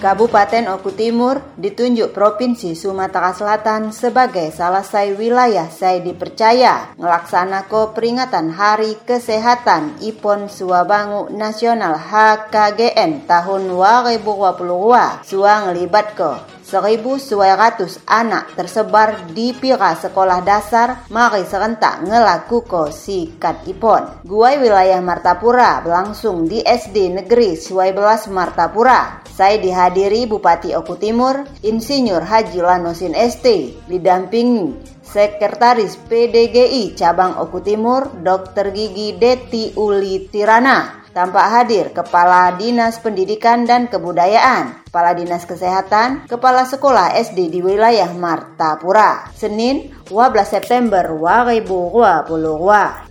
Kabupaten Oku Timur ditunjuk Provinsi Sumatera Selatan sebagai salah satu wilayah saya dipercaya ngelaksanakan peringatan Hari Kesehatan IPON Suabangu Nasional HKGN tahun 2022 suang libat ke 1.200 anak tersebar di pira sekolah dasar mari serentak ngelaku ko sikat ipon. Guai wilayah Martapura berlangsung di SD Negeri 11 Martapura. Saya dihadiri Bupati Oku Timur, Insinyur Haji Lanosin ST, didampingi Sekretaris PDGI Cabang Oku Timur, Dr. Gigi Deti Uli Tirana, tampak hadir Kepala Dinas Pendidikan dan Kebudayaan, Kepala Dinas Kesehatan, Kepala Sekolah SD di wilayah Martapura. Senin, 12 September 2022.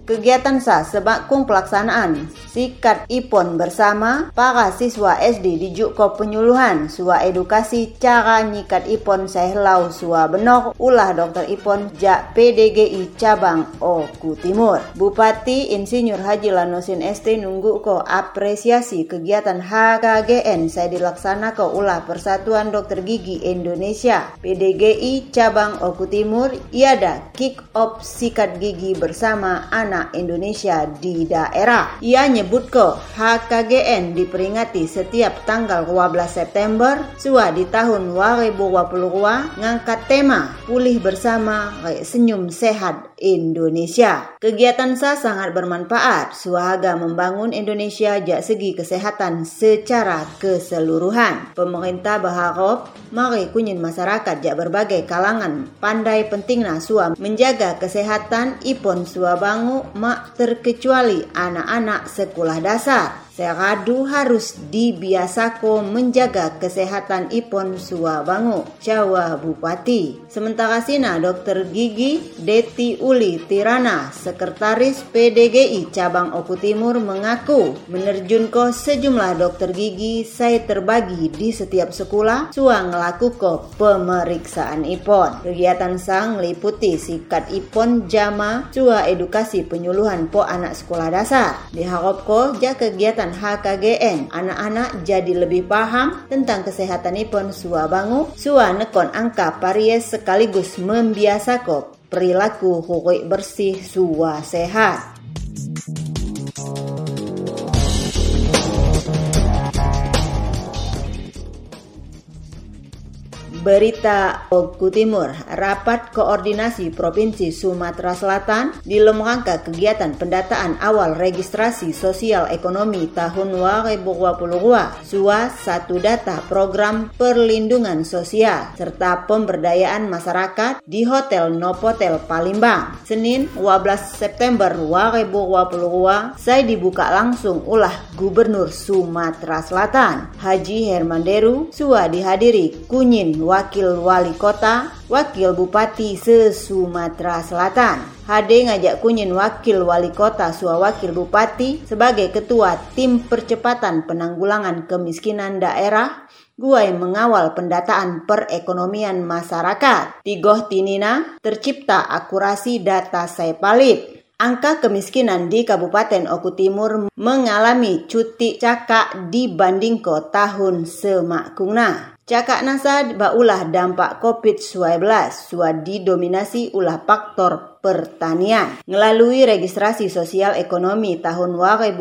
Kegiatan sa sebakung pelaksanaan sikat IPON bersama para siswa SD di Juko penyuluhan sua edukasi cara nyikat IPON sehlau sua benok ulah Dr. IPON jak PDGI cabang Oku Timur. Bupati Insinyur Haji Lanosin ST nunggu ko apresiasi kegiatan HKGN saya dilaksanakan ulah Persatuan Dokter Gigi Indonesia PDGI cabang Oku Timur iada kick off sikat gigi bersama anak Indonesia di daerah. Ia nyebut ke HKGN diperingati setiap tanggal 12 September sua di tahun 2022 ngangkat tema pulih bersama senyum sehat Indonesia. Kegiatan sa sangat bermanfaat suaga membangun Indonesia jak segi kesehatan secara keseluruhan. Pemerintah berharap mari kunyin masyarakat jak berbagai kalangan pandai pentingna sua menjaga kesehatan ipon sua bangu mak terkecuali anak-anak sekolah dasar. Seradu harus dibiasako menjaga kesehatan Ipon Suabangu, Jawa Bupati. Sementara Sina Dr. Gigi Deti Uli Tirana, Sekretaris PDGI Cabang Oku Timur mengaku menerjunko sejumlah dokter gigi saya terbagi di setiap sekolah suang ngelakuko pemeriksaan Ipon. Kegiatan sang meliputi sikat Ipon jama sua edukasi penyuluhan po anak sekolah dasar. Diharapko ja kegiatan HKGN. Anak-anak jadi lebih paham tentang kesehatan ipon sua bangu, sua nekon angka paries sekaligus membiasako perilaku hukui bersih sua sehat. Berita Oku Timur, rapat koordinasi Provinsi Sumatera Selatan di rangka kegiatan pendataan awal registrasi sosial ekonomi tahun 2022, SUA satu data program perlindungan sosial serta pemberdayaan masyarakat di Hotel Novotel Palembang. Senin 12 September 2022, saya dibuka langsung ulah Gubernur Sumatera Selatan, Haji Hermanderu, SUA dihadiri Kunyin Wakil Wali Kota, Wakil Bupati se-Sumatera Selatan. HD ngajak kunyin Wakil Wali Kota Sua Wakil Bupati sebagai Ketua Tim Percepatan Penanggulangan Kemiskinan Daerah Guai mengawal pendataan perekonomian masyarakat. Tigoh Tinina tercipta akurasi data saya palit. Angka kemiskinan di Kabupaten Oku Timur mengalami cuti cakak dibanding ke tahun semakungna. Cakak nasa baulah dampak COVID-19 sua didominasi ulah faktor pertanian. Melalui registrasi sosial ekonomi tahun 2020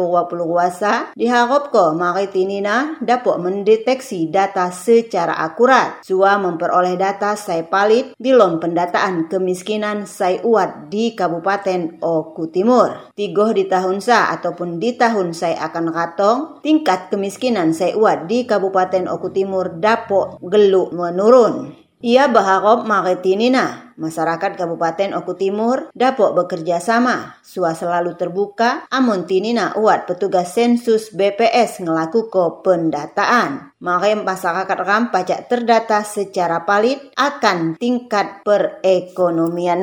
wasa, diharap ko maritinina dapat mendeteksi data secara akurat. Sua memperoleh data saya palit bilom pendataan kemiskinan saya uat di Kabupaten Oku Timur. Tigoh di tahun sa ataupun di tahun saya akan ratong, tingkat kemiskinan saya uat di Kabupaten Oku Timur dapat geluk menurun. Ia berharap maritinina masyarakat Kabupaten Oku Timur dapat bekerja sama. Sua selalu terbuka, amun tinina uat petugas sensus BPS ngelaku ke pendataan. Mari masyarakat ram pajak terdata secara palit akan tingkat perekonomian.